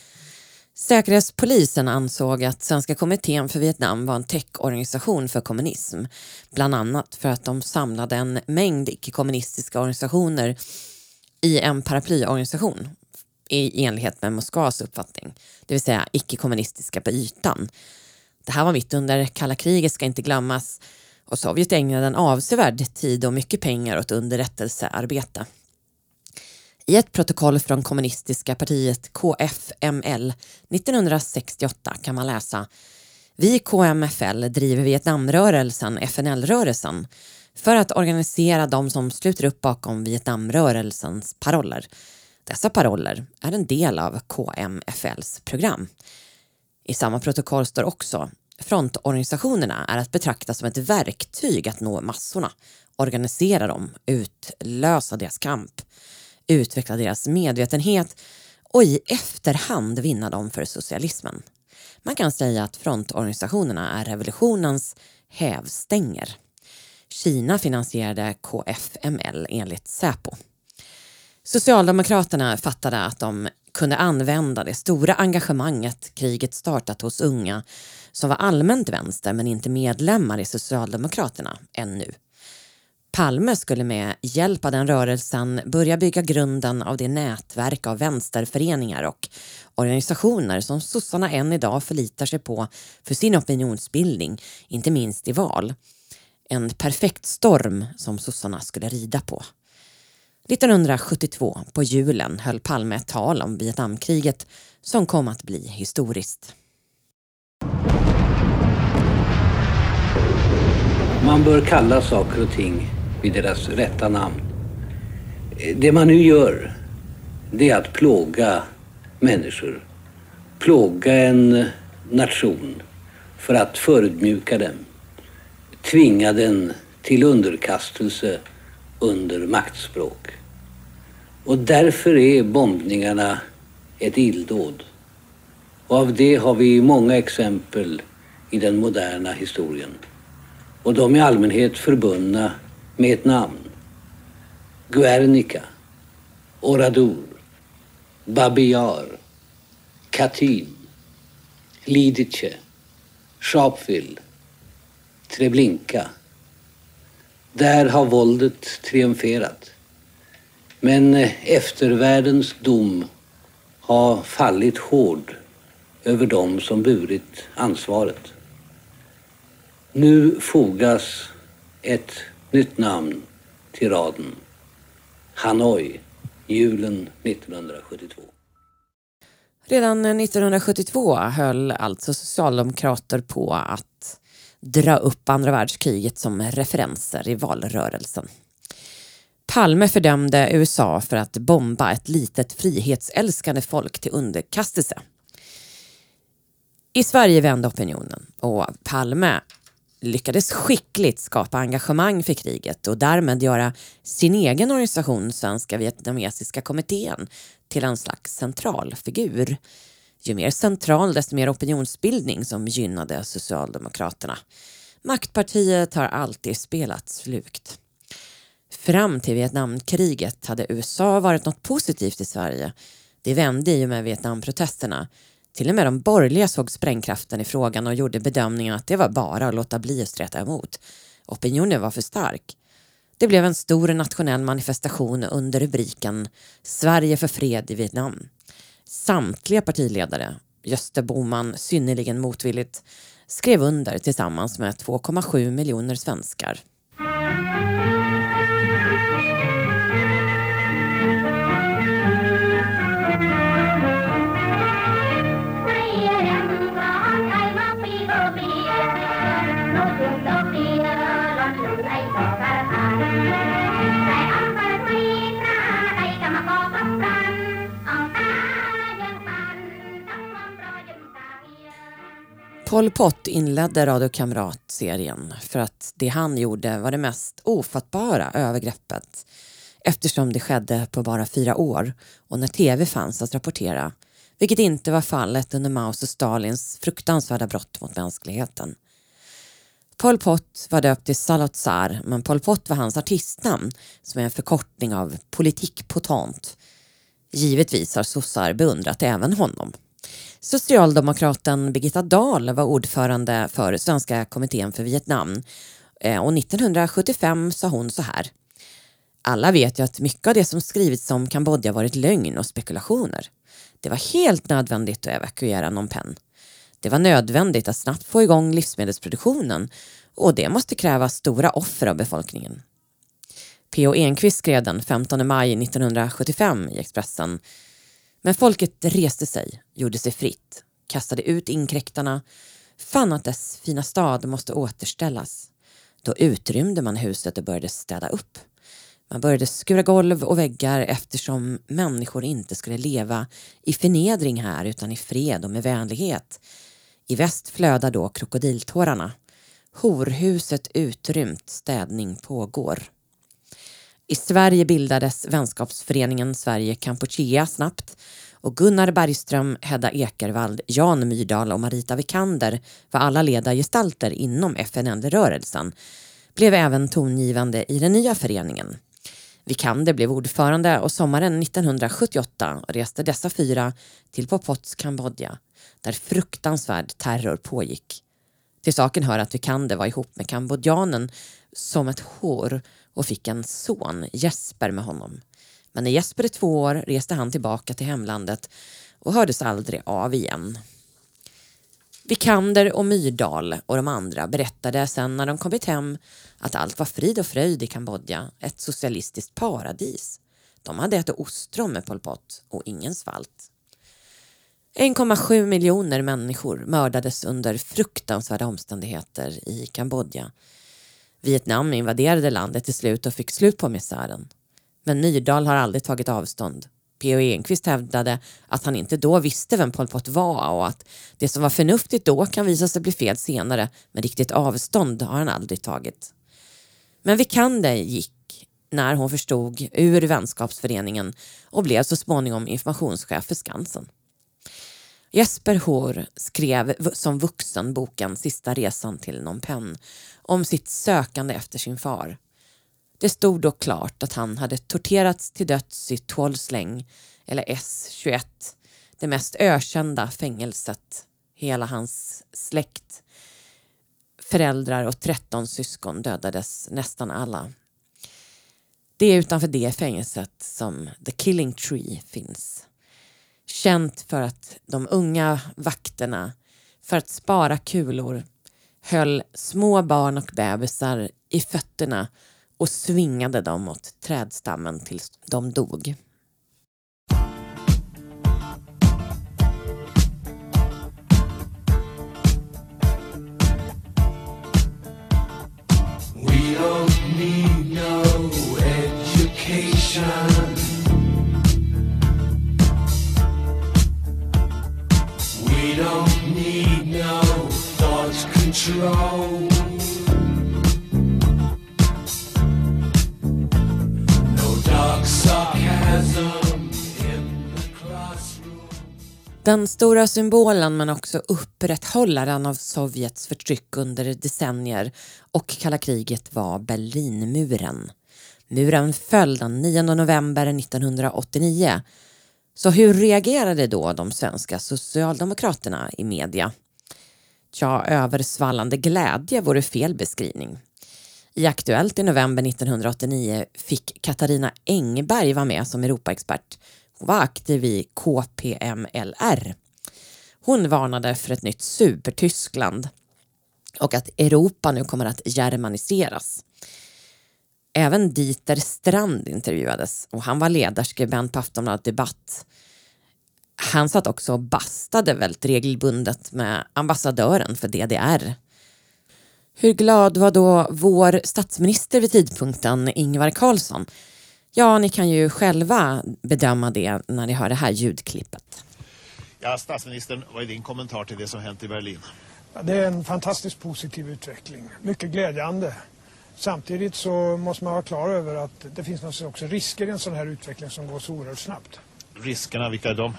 Säkerhetspolisen ansåg att Svenska kommittén för Vietnam var en täckorganisation för kommunism. Bland annat för att de samlade en mängd icke-kommunistiska organisationer i en paraplyorganisation i enlighet med Moskvas uppfattning, det vill säga icke-kommunistiska på ytan. Det här var mitt under kalla kriget ska inte glömmas och Sovjet ägnade en avsevärd tid och mycket pengar åt underrättelsearbete. I ett protokoll från kommunistiska partiet KFML 1968 kan man läsa Vi KMFL driver Vietnamrörelsen, FNL-rörelsen, för att organisera de som sluter upp bakom Vietnamrörelsens paroller. Dessa paroller är en del av KMFLs program. I samma protokoll står också frontorganisationerna är att betrakta som ett verktyg att nå massorna, organisera dem, utlösa deras kamp, utveckla deras medvetenhet och i efterhand vinna dem för socialismen. Man kan säga att frontorganisationerna är revolutionens hävstänger. Kina finansierade KFML enligt Säpo. Socialdemokraterna fattade att de kunde använda det stora engagemanget kriget startat hos unga som var allmänt vänster men inte medlemmar i Socialdemokraterna ännu. Palme skulle med hjälp av den rörelsen börja bygga grunden av det nätverk av vänsterföreningar och organisationer som sossarna än idag förlitar sig på för sin opinionsbildning, inte minst i val. En perfekt storm som sossarna skulle rida på. 1972, på julen, höll Palme ett tal om Vietnamkriget som kom att bli historiskt. Man bör kalla saker och ting vid deras rätta namn. Det man nu gör, det är att plåga människor. Plåga en nation för att förödmjuka den. Tvinga den till underkastelse under maktspråk. Och därför är bombningarna ett illdåd. Och av det har vi många exempel i den moderna historien. Och de är i allmänhet förbundna med ett namn. Guernica, Oradour, Babi Yar, Katyn, Lidice, Sharpeville, Treblinka. Där har våldet triumferat. Men eh, eftervärldens dom har fallit hård över dem som burit ansvaret. Nu fogas ett nytt namn till raden. Hanoi, julen 1972. Redan 1972 höll alltså socialdemokrater på att dra upp andra världskriget som referenser i valrörelsen. Palme fördömde USA för att bomba ett litet frihetsälskande folk till underkastelse. I Sverige vände opinionen och Palme lyckades skickligt skapa engagemang för kriget och därmed göra sin egen organisation, Svenska vietnamesiska kommittén, till en slags centralfigur. Ju mer central desto mer opinionsbildning som gynnade Socialdemokraterna. Maktpartiet har alltid spelat slukt. Fram till Vietnamkriget hade USA varit något positivt i Sverige. Det vände i och med Vietnamprotesterna. Till och med de borgerliga såg sprängkraften i frågan och gjorde bedömningen att det var bara att låta bli att streta emot. Opinionen var för stark. Det blev en stor nationell manifestation under rubriken Sverige för fred i Vietnam. Samtliga partiledare, Gösta Bohman synnerligen motvilligt, skrev under tillsammans med 2,7 miljoner svenskar. Pol Pot inledde Radio Kamrat-serien för att det han gjorde var det mest ofattbara övergreppet eftersom det skedde på bara fyra år och när tv fanns att rapportera vilket inte var fallet under Maos och Stalins fruktansvärda brott mot mänskligheten. Pol Pot var döpt till Salotsar men Pol Pot var hans artistnamn som är en förkortning av politikpotent. Givetvis har sossar beundrat även honom. Socialdemokraten Birgitta Dahl var ordförande för Svenska kommittén för Vietnam eh, och 1975 sa hon så här. Alla vet ju att mycket av det som skrivits om Kambodja varit lögn och spekulationer. Det var helt nödvändigt att evakuera Phnom Penh. Det var nödvändigt att snabbt få igång livsmedelsproduktionen och det måste kräva stora offer av befolkningen. P.O. Enquist skrev den 15 maj 1975 i Expressen men folket reste sig, gjorde sig fritt, kastade ut inkräktarna, fann att dess fina stad måste återställas. Då utrymde man huset och började städa upp. Man började skura golv och väggar eftersom människor inte skulle leva i förnedring här utan i fred och med vänlighet. I väst flödar då krokodiltårarna. Horhuset utrymt, städning pågår. I Sverige bildades vänskapsföreningen Sverige-Kampuchea snabbt och Gunnar Bergström, Hedda Ekervall, Jan Myrdal och Marita Vikander var alla ledargestalter inom FNL-rörelsen blev även tongivande i den nya föreningen. Vikander blev ordförande och sommaren 1978 reste dessa fyra till Pol Pots Kambodja där fruktansvärd terror pågick. Till saken hör att Vikander var ihop med kambodjanen som ett hår och fick en son, Jesper, med honom. Men när Jesper är två år reste han tillbaka till hemlandet och hördes aldrig av igen. Vikander och Myrdal och de andra berättade sen när de kommit hem att allt var frid och fröjd i Kambodja, ett socialistiskt paradis. De hade ätit ostron med Pol Pot och ingen svalt. 1,7 miljoner människor mördades under fruktansvärda omständigheter i Kambodja. Vietnam invaderade landet till slut och fick slut på misären. Men Myrdal har aldrig tagit avstånd. P.O. Enquist hävdade att han inte då visste vem Pol Pot var och att det som var förnuftigt då kan visa sig bli fel senare men riktigt avstånd har han aldrig tagit. Men Vikander gick när hon förstod ur vänskapsföreningen och blev så småningom informationschef för Skansen. Jesper Hoor skrev som vuxen boken Sista resan till Phnom Penh om sitt sökande efter sin far. Det stod då klart att han hade torterats till döds i Tuolsleng, eller S21, det mest ökända fängelset. Hela hans släkt, föräldrar och 13 syskon dödades nästan alla. Det är utanför det fängelset som The Killing Tree finns. Känt för att de unga vakterna, för att spara kulor, höll små barn och bebisar i fötterna och svingade dem mot trädstammen tills de dog. Den stora symbolen men också upprätthållaren av Sovjets förtryck under decennier och kalla kriget var Berlinmuren. Muren föll den 9 november 1989. Så hur reagerade då de svenska socialdemokraterna i media? Tja, översvallande glädje vore fel beskrivning. I Aktuellt i november 1989 fick Katarina Engberg vara med som Europaexpert. Hon var aktiv i KPMLR. Hon varnade för ett nytt supertyskland och att Europa nu kommer att germaniseras. Även Dieter Strand intervjuades och han var ledarskribent på Aftonbladet Debatt. Han satt också och bastade väldigt regelbundet med ambassadören för DDR. Hur glad var då vår statsminister vid tidpunkten, Ingvar Carlsson? Ja, ni kan ju själva bedöma det när ni hör det här ljudklippet. Ja, statsministern, vad är din kommentar till det som hänt i Berlin? Ja, Det är en fantastiskt positiv utveckling. Mycket glädjande. Samtidigt så måste man vara klar över att det finns naturligtvis också risker i en sån här utveckling som går så oerhört snabbt. Riskerna, vilka är de?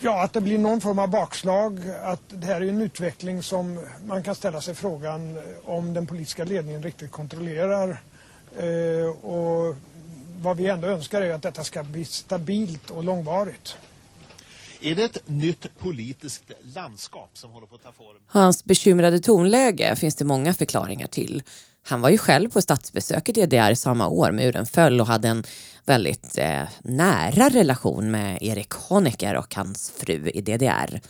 Ja, att det blir någon form av bakslag. Att det här är en utveckling som man kan ställa sig frågan om den politiska ledningen riktigt kontrollerar. Eh, och vad vi ändå önskar är att detta ska bli stabilt och långvarigt. Är det ett nytt politiskt landskap som håller på att ta form? Hans bekymrade tonläge finns det många förklaringar till. Han var ju själv på statsbesök i DDR samma år muren föll och hade en väldigt eh, nära relation med Erik Honecker och hans fru i DDR.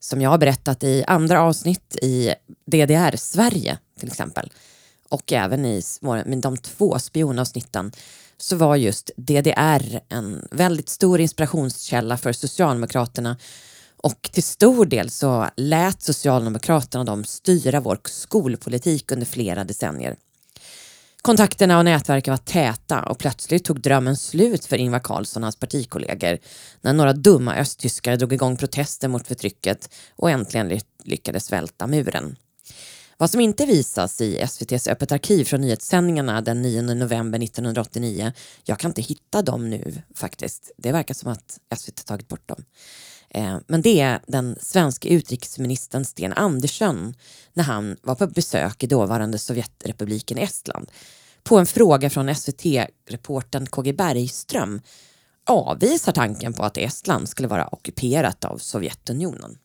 Som jag har berättat i andra avsnitt i DDR-Sverige till exempel. Och även i de två spionavsnitten så var just DDR en väldigt stor inspirationskälla för Socialdemokraterna och till stor del så lät Socialdemokraterna dem styra vår skolpolitik under flera decennier. Kontakterna och nätverken var täta och plötsligt tog drömmen slut för Ingvar Carlsson och hans partikollegor när några dumma östtyskar drog igång protester mot förtrycket och äntligen lyckades välta muren. Vad som inte visas i SVTs Öppet arkiv från nyhetssändningarna den 9 november 1989, jag kan inte hitta dem nu faktiskt. Det verkar som att SVT tagit bort dem. Eh, men det är den svenska utrikesministern Sten Andersson när han var på besök i dåvarande Sovjetrepubliken Estland. På en fråga från SVT-reportern KG Bergström avvisar tanken på att Estland skulle vara ockuperat av Sovjetunionen.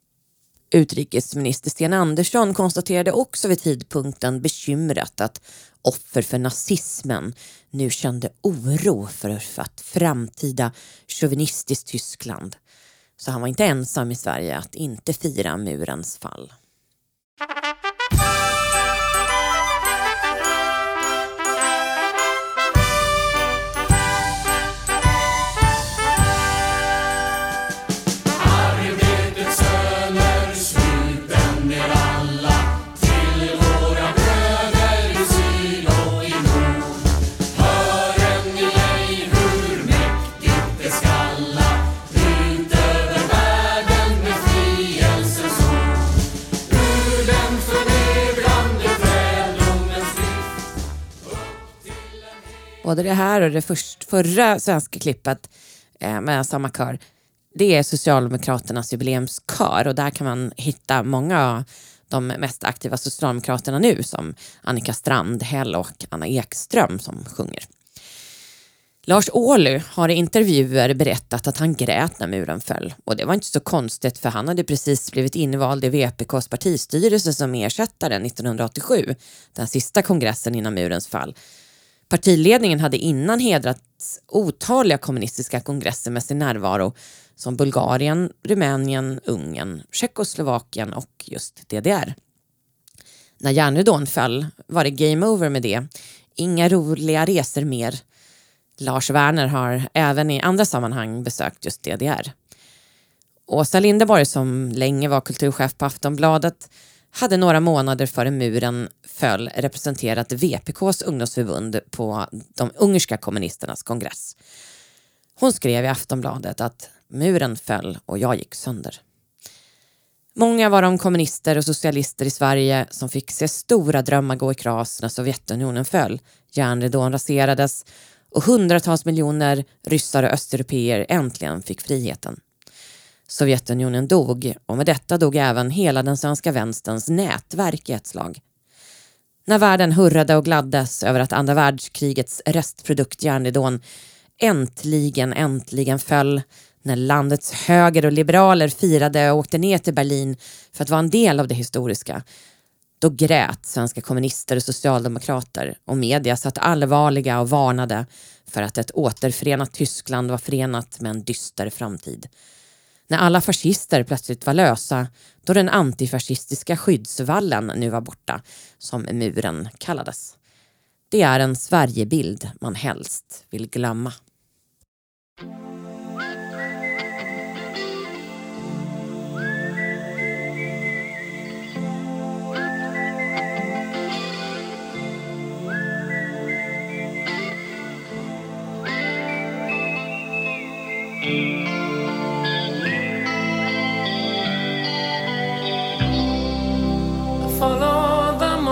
Utrikesminister Sten Andersson konstaterade också vid tidpunkten bekymrat att offer för nazismen nu kände oro för att framtida chauvinistiskt Tyskland. Så han var inte ensam i Sverige att inte fira murens fall. Både det här och det först, förra svenska klippet eh, med samma kör, det är Socialdemokraternas jubileumskör och där kan man hitta många av de mest aktiva Socialdemokraterna nu som Annika Strandhäll och Anna Ekström som sjunger. Lars Ohly har i intervjuer berättat att han grät när muren föll. Och det var inte så konstigt för han hade precis blivit invald i VPKs partistyrelse som ersättare 1987, den sista kongressen innan murens fall. Partiledningen hade innan hedrat otaliga kommunistiska kongresser med sin närvaro som Bulgarien, Rumänien, Ungern, Tjeckoslovakien och just DDR. När järnridån föll var det game over med det. Inga roliga resor mer. Lars Werner har även i andra sammanhang besökt just DDR. Åsa Linderborg som länge var kulturchef på Aftonbladet hade några månader före muren föll representerat VPKs ungdomsförbund på de ungerska kommunisternas kongress. Hon skrev i Aftonbladet att muren föll och jag gick sönder. Många var de kommunister och socialister i Sverige som fick se stora drömmar gå i kras när Sovjetunionen föll, järnridån raserades och hundratals miljoner ryssar och östeuropeer äntligen fick friheten. Sovjetunionen dog och med detta dog även hela den svenska vänsterns nätverk i ett slag. När världen hurrade och gladdes över att andra världskrigets restprodukt järnridån äntligen, äntligen föll när landets höger och liberaler firade och åkte ner till Berlin för att vara en del av det historiska. Då grät svenska kommunister och socialdemokrater och media satt allvarliga och varnade för att ett återförenat Tyskland var förenat med en dyster framtid. När alla fascister plötsligt var lösa då den antifascistiska skyddsvallen nu var borta, som muren kallades. Det är en Sverigebild man helst vill glömma. thank you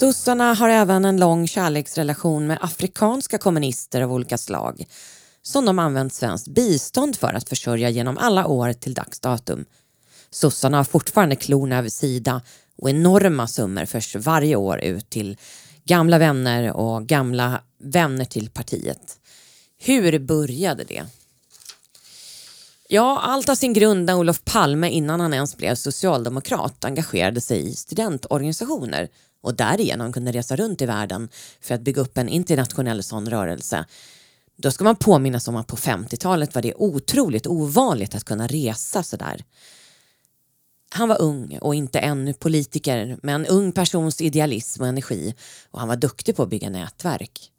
Sossarna har även en lång kärleksrelation med afrikanska kommunister av olika slag som de använt svenskt bistånd för att försörja genom alla år till dags datum. Sossarna har fortfarande klorna över sida och enorma summor förs varje år ut till gamla vänner och gamla vänner till partiet. Hur började det? Ja, allt har sin grund när Olof Palme innan han ens blev socialdemokrat engagerade sig i studentorganisationer och därigenom kunde resa runt i världen för att bygga upp en internationell sån rörelse. Då ska man påminnas om att på 50-talet var det otroligt ovanligt att kunna resa sådär. Han var ung och inte ännu politiker med en ung persons idealism och energi och han var duktig på att bygga nätverk.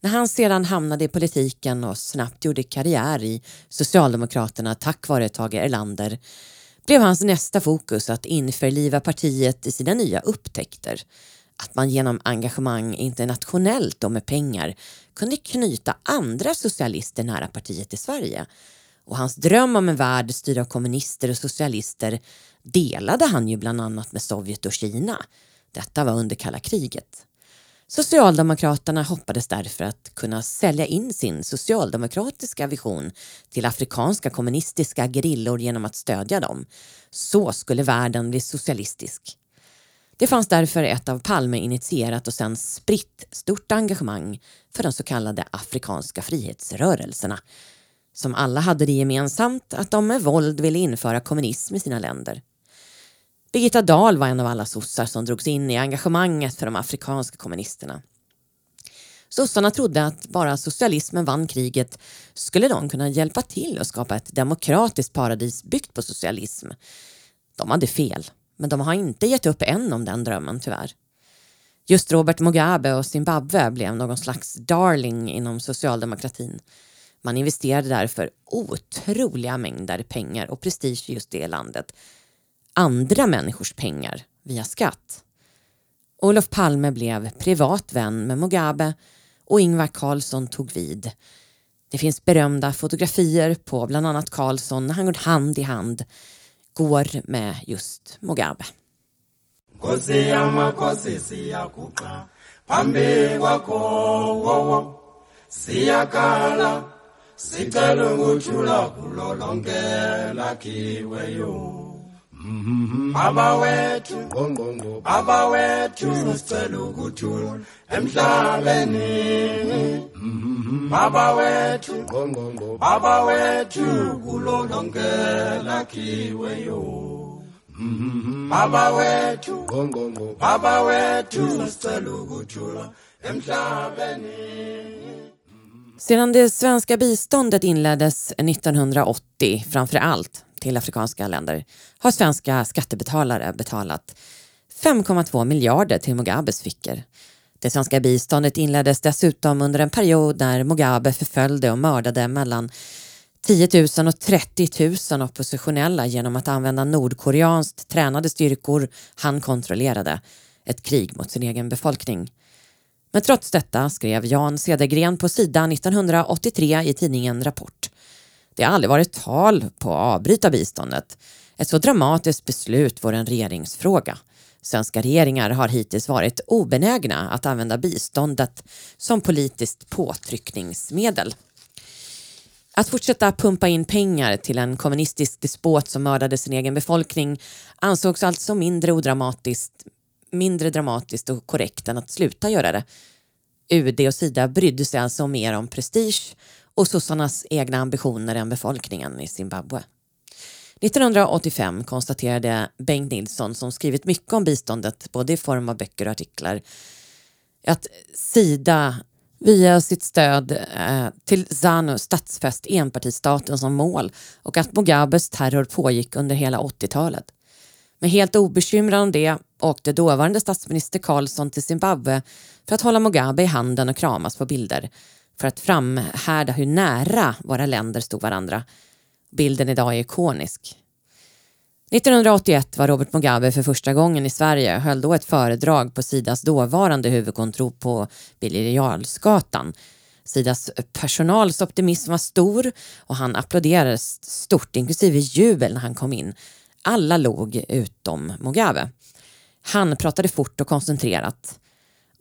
När han sedan hamnade i politiken och snabbt gjorde karriär i Socialdemokraterna tack vare Tage Erlander blev hans nästa fokus att införliva partiet i sina nya upptäckter. Att man genom engagemang internationellt och med pengar kunde knyta andra socialister nära partiet i Sverige. Och hans dröm om en värld styrd av kommunister och socialister delade han ju bland annat med Sovjet och Kina. Detta var under kalla kriget. Socialdemokraterna hoppades därför att kunna sälja in sin socialdemokratiska vision till afrikanska kommunistiska gerillor genom att stödja dem. Så skulle världen bli socialistisk. Det fanns därför ett av Palme initierat och sen spritt stort engagemang för de så kallade afrikanska frihetsrörelserna som alla hade det gemensamt att de med våld ville införa kommunism i sina länder. Birgitta Dahl var en av alla sossar som drogs in i engagemanget för de afrikanska kommunisterna. Sossarna trodde att bara socialismen vann kriget skulle de kunna hjälpa till att skapa ett demokratiskt paradis byggt på socialism. De hade fel, men de har inte gett upp än om den drömmen tyvärr. Just Robert Mugabe och Zimbabwe blev någon slags darling inom socialdemokratin. Man investerade därför otroliga mängder pengar och prestige i just det landet andra människors pengar via skatt. Olof Palme blev privat vän med Mugabe och Ingvar Carlsson tog vid. Det finns berömda fotografier på bland annat Carlsson när han går hand i hand går med just Mugabe. nkosi baba wethu baba wethu sicela ukuthula emhlabeni baba wethu baba wethu kulo lonke lakhiweyo baba wethu baba wethu sicela ukuthula emhlabeni Sedan det svenska biståndet inleddes 1980, framför allt till afrikanska länder, har svenska skattebetalare betalat 5,2 miljarder till Mugabes fickor. Det svenska biståndet inleddes dessutom under en period när Mugabe förföljde och mördade mellan 10 000 och 30 000 oppositionella genom att använda nordkoreanskt tränade styrkor han kontrollerade. Ett krig mot sin egen befolkning. Men trots detta skrev Jan Cedergren på sida 1983 i tidningen Rapport. Det har aldrig varit tal på att avbryta biståndet. Ett så dramatiskt beslut vore en regeringsfråga. Svenska regeringar har hittills varit obenägna att använda biståndet som politiskt påtryckningsmedel. Att fortsätta pumpa in pengar till en kommunistisk despot som mördade sin egen befolkning ansågs alltså mindre odramatiskt mindre dramatiskt och korrekt än att sluta göra det. UD och Sida brydde sig alltså mer om prestige och sossarnas egna ambitioner än befolkningen i Zimbabwe. 1985 konstaterade Bengt Nilsson, som skrivit mycket om biståndet både i form av böcker och artiklar, att Sida via sitt stöd eh, till ZANU statsfäst enpartistaten som mål och att Mugabes terror pågick under hela 80-talet. Men helt obekymrad om det åkte dåvarande statsminister Carlsson till Zimbabwe för att hålla Mugabe i handen och kramas på bilder för att framhärda hur nära våra länder stod varandra. Bilden idag är ikonisk. 1981 var Robert Mugabe för första gången i Sverige och höll då ett föredrag på Sidas dåvarande huvudkontor på Birger Jarlsgatan. Sidas personals optimism var stor och han applåderades stort, inklusive jubel när han kom in. Alla log utom Mugabe. Han pratade fort och koncentrerat.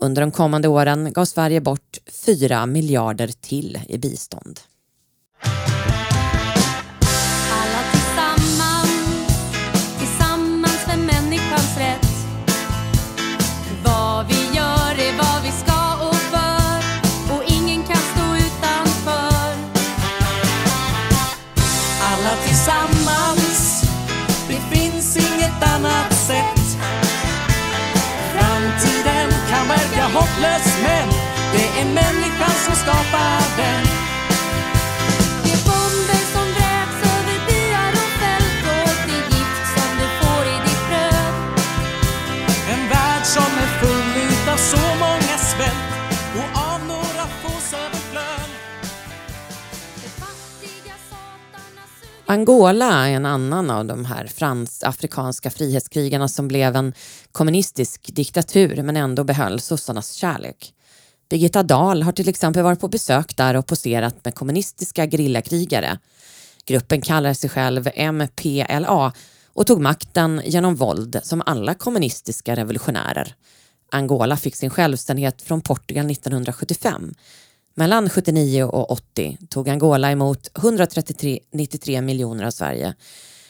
Under de kommande åren gav Sverige bort 4 miljarder till i bistånd. Dess men det är människan som skapar den. Angola är en annan av de här frans-afrikanska frihetskrigarna som blev en kommunistisk diktatur men ändå behöll sossarnas kärlek. Birgitta Dahl har till exempel varit på besök där och poserat med kommunistiska gerillakrigare. Gruppen kallar sig själv MPLA och tog makten genom våld som alla kommunistiska revolutionärer. Angola fick sin självständighet från Portugal 1975 mellan 79 och 80 tog Angola emot 193 miljoner av Sverige.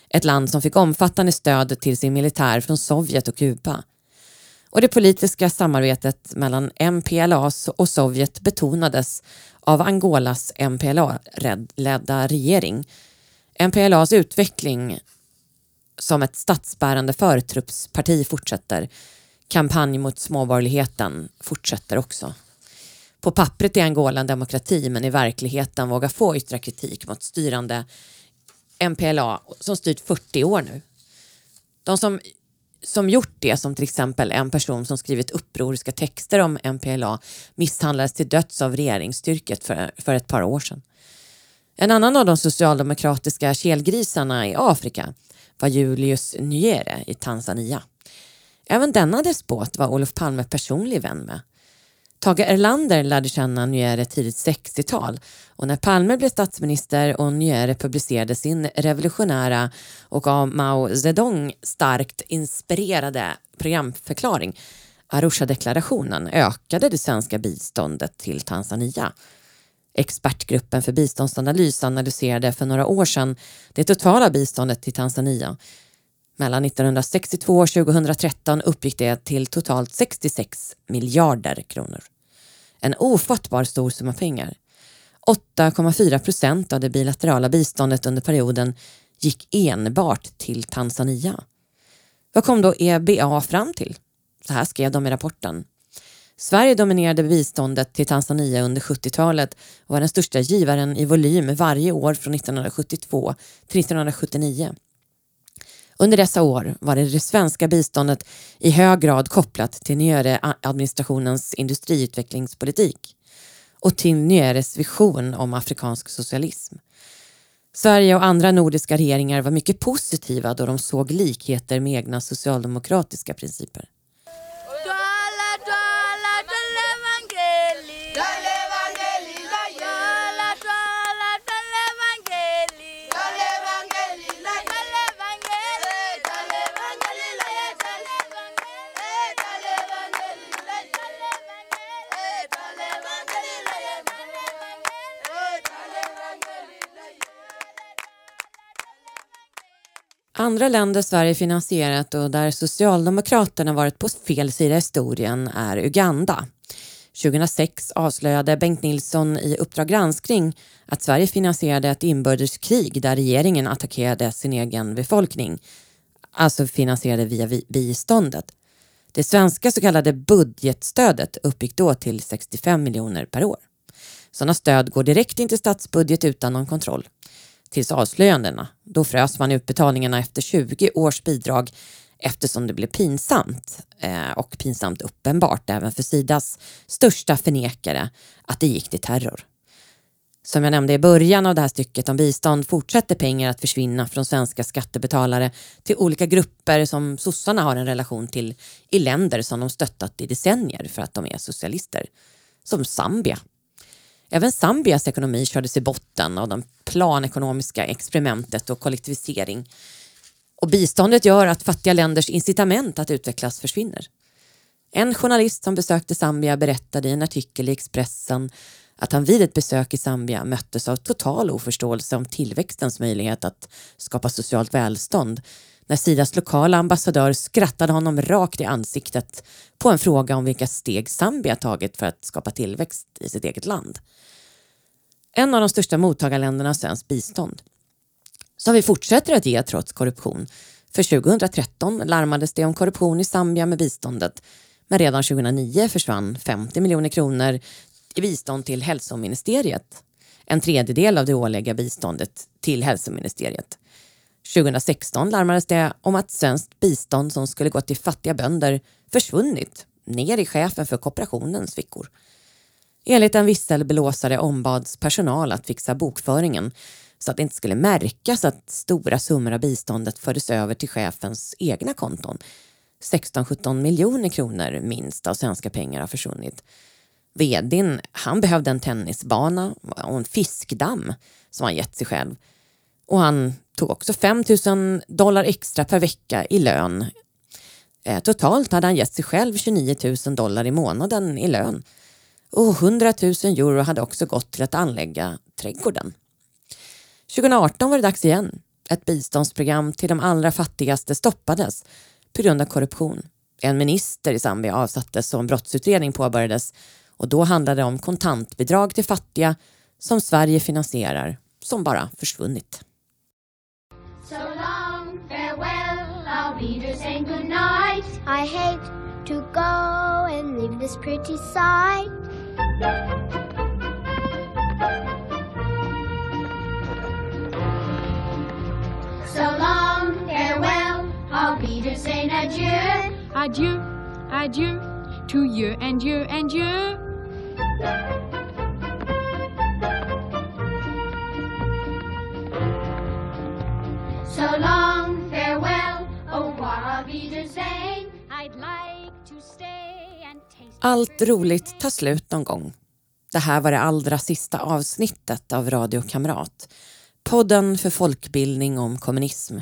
Ett land som fick omfattande stöd till sin militär från Sovjet och Kuba. Och det politiska samarbetet mellan MPLA och Sovjet betonades av Angolas MPLA-ledda regering. MPLAs utveckling som ett statsbärande förtruppsparti fortsätter. Kampanj mot småborgerligheten fortsätter också. På pappret är Angola en demokrati men i verkligheten vågar få yttra kritik mot styrande MPLA som styrt 40 år nu. De som, som gjort det, som till exempel en person som skrivit upproriska texter om MPLA misshandlades till döds av regeringsstyrket för, för ett par år sedan. En annan av de socialdemokratiska kelgrisarna i Afrika var Julius Nyere i Tanzania. Även denna despot var Olof Palme personlig vän med. Tage Erlander lärde känna Nyere tidigt 60-tal och när Palme blev statsminister och Nyere publicerade sin revolutionära och av Mao Zedong starkt inspirerade programförklaring Arusha-deklarationen ökade det svenska biståndet till Tanzania. Expertgruppen för biståndsanalys analyserade för några år sedan det totala biståndet till Tanzania. Mellan 1962 och 2013 uppgick det till totalt 66 miljarder kronor. En ofattbar stor summa pengar. 8,4 procent av det bilaterala biståndet under perioden gick enbart till Tanzania. Vad kom då EBA fram till? Så här skrev de i rapporten. Sverige dominerade biståndet till Tanzania under 70-talet och var den största givaren i volym varje år från 1972 till 1979. Under dessa år var det, det svenska biståndet i hög grad kopplat till Nyere-administrationens industriutvecklingspolitik och till Nyeres vision om afrikansk socialism. Sverige och andra nordiska regeringar var mycket positiva då de såg likheter med egna socialdemokratiska principer. Andra länder Sverige finansierat och där Socialdemokraterna varit på fel sida historien är Uganda. 2006 avslöjade Bengt Nilsson i Uppdrag granskning att Sverige finansierade ett inbördeskrig där regeringen attackerade sin egen befolkning. Alltså finansierade via biståndet. Det svenska så kallade budgetstödet uppgick då till 65 miljoner per år. Sådana stöd går direkt in till statsbudget utan någon kontroll tills avslöjandena. Då frös man utbetalningarna efter 20 års bidrag eftersom det blev pinsamt eh, och pinsamt uppenbart även för Sidas största förnekare att det gick till terror. Som jag nämnde i början av det här stycket om bistånd fortsätter pengar att försvinna från svenska skattebetalare till olika grupper som sossarna har en relation till i länder som de stöttat i decennier för att de är socialister. Som Zambia Även Zambias ekonomi kördes i botten av det planekonomiska experimentet och kollektivisering. Och biståndet gör att fattiga länders incitament att utvecklas försvinner. En journalist som besökte Zambia berättade i en artikel i Expressen att han vid ett besök i Zambia möttes av total oförståelse om tillväxtens möjlighet att skapa socialt välstånd när Sidas lokala ambassadör skrattade honom rakt i ansiktet på en fråga om vilka steg Zambia tagit för att skapa tillväxt i sitt eget land. En av de största mottagarländerna av svenskt bistånd. Som vi fortsätter att ge trots korruption. För 2013 larmades det om korruption i Zambia med biståndet. Men redan 2009 försvann 50 miljoner kronor i bistånd till hälsoministeriet. En tredjedel av det årliga biståndet till hälsoministeriet. 2016 larmades det om att svenskt bistånd som skulle gå till fattiga bönder försvunnit ner i chefen för kooperationens fickor. Enligt en visselblåsare ombads personal att fixa bokföringen så att det inte skulle märkas att stora summor av biståndet fördes över till chefens egna konton. 16-17 miljoner kronor minst av svenska pengar har försvunnit. Vdn han behövde en tennisbana och en fiskdamm som han gett sig själv. Och han tog också 5 000 dollar extra per vecka i lön. Eh, totalt hade han gett sig själv 29 000 dollar i månaden i lön. Och 100 000 euro hade också gått till att anlägga trädgården. 2018 var det dags igen. Ett biståndsprogram till de allra fattigaste stoppades på grund av korruption. En minister i Zambia avsattes och en brottsutredning påbörjades och då handlade det om kontantbidrag till fattiga som Sverige finansierar som bara försvunnit. So long, farewell, I'll be just saying goodnight. I hate to go and leave this pretty sight. So long, farewell, I'll be just saying adieu. Adieu, adieu, to you and you and you. Allt roligt tar slut någon gång. Det här var det allra sista avsnittet av Radio Kamrat. Podden för folkbildning om kommunism.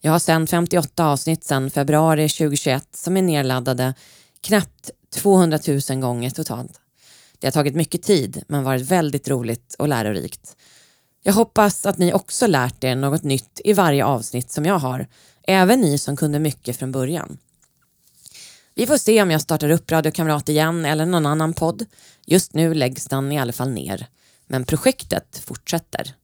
Jag har sänt 58 avsnitt sedan februari 2021 som är nedladdade knappt 200 000 gånger totalt. Det har tagit mycket tid men varit väldigt roligt och lärorikt. Jag hoppas att ni också lärt er något nytt i varje avsnitt som jag har Även ni som kunde mycket från början. Vi får se om jag startar upp Radio Kamrat igen eller någon annan podd. Just nu läggs den i alla fall ner. Men projektet fortsätter.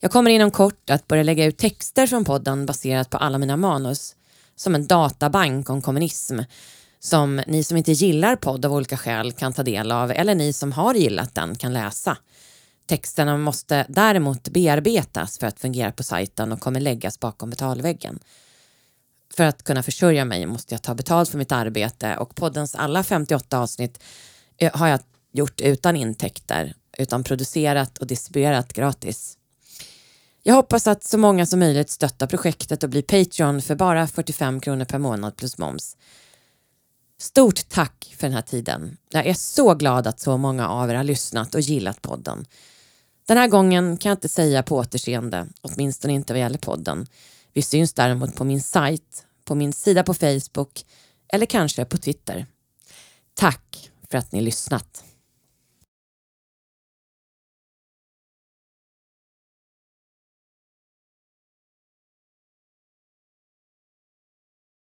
Jag kommer inom kort att börja lägga ut texter från podden baserat på alla mina manus som en databank om kommunism som ni som inte gillar podd av olika skäl kan ta del av eller ni som har gillat den kan läsa. Texterna måste däremot bearbetas för att fungera på sajten och kommer läggas bakom betalväggen. För att kunna försörja mig måste jag ta betalt för mitt arbete och poddens alla 58 avsnitt eh, har jag gjort utan intäkter, utan producerat och distribuerat gratis. Jag hoppas att så många som möjligt stöttar projektet och blir Patreon för bara 45 kronor per månad plus moms. Stort tack för den här tiden. Jag är så glad att så många av er har lyssnat och gillat podden. Den här gången kan jag inte säga på återseende, åtminstone inte vad gäller podden. Vi syns däremot på min sajt, på min sida på Facebook eller kanske på Twitter. Tack för att ni lyssnat.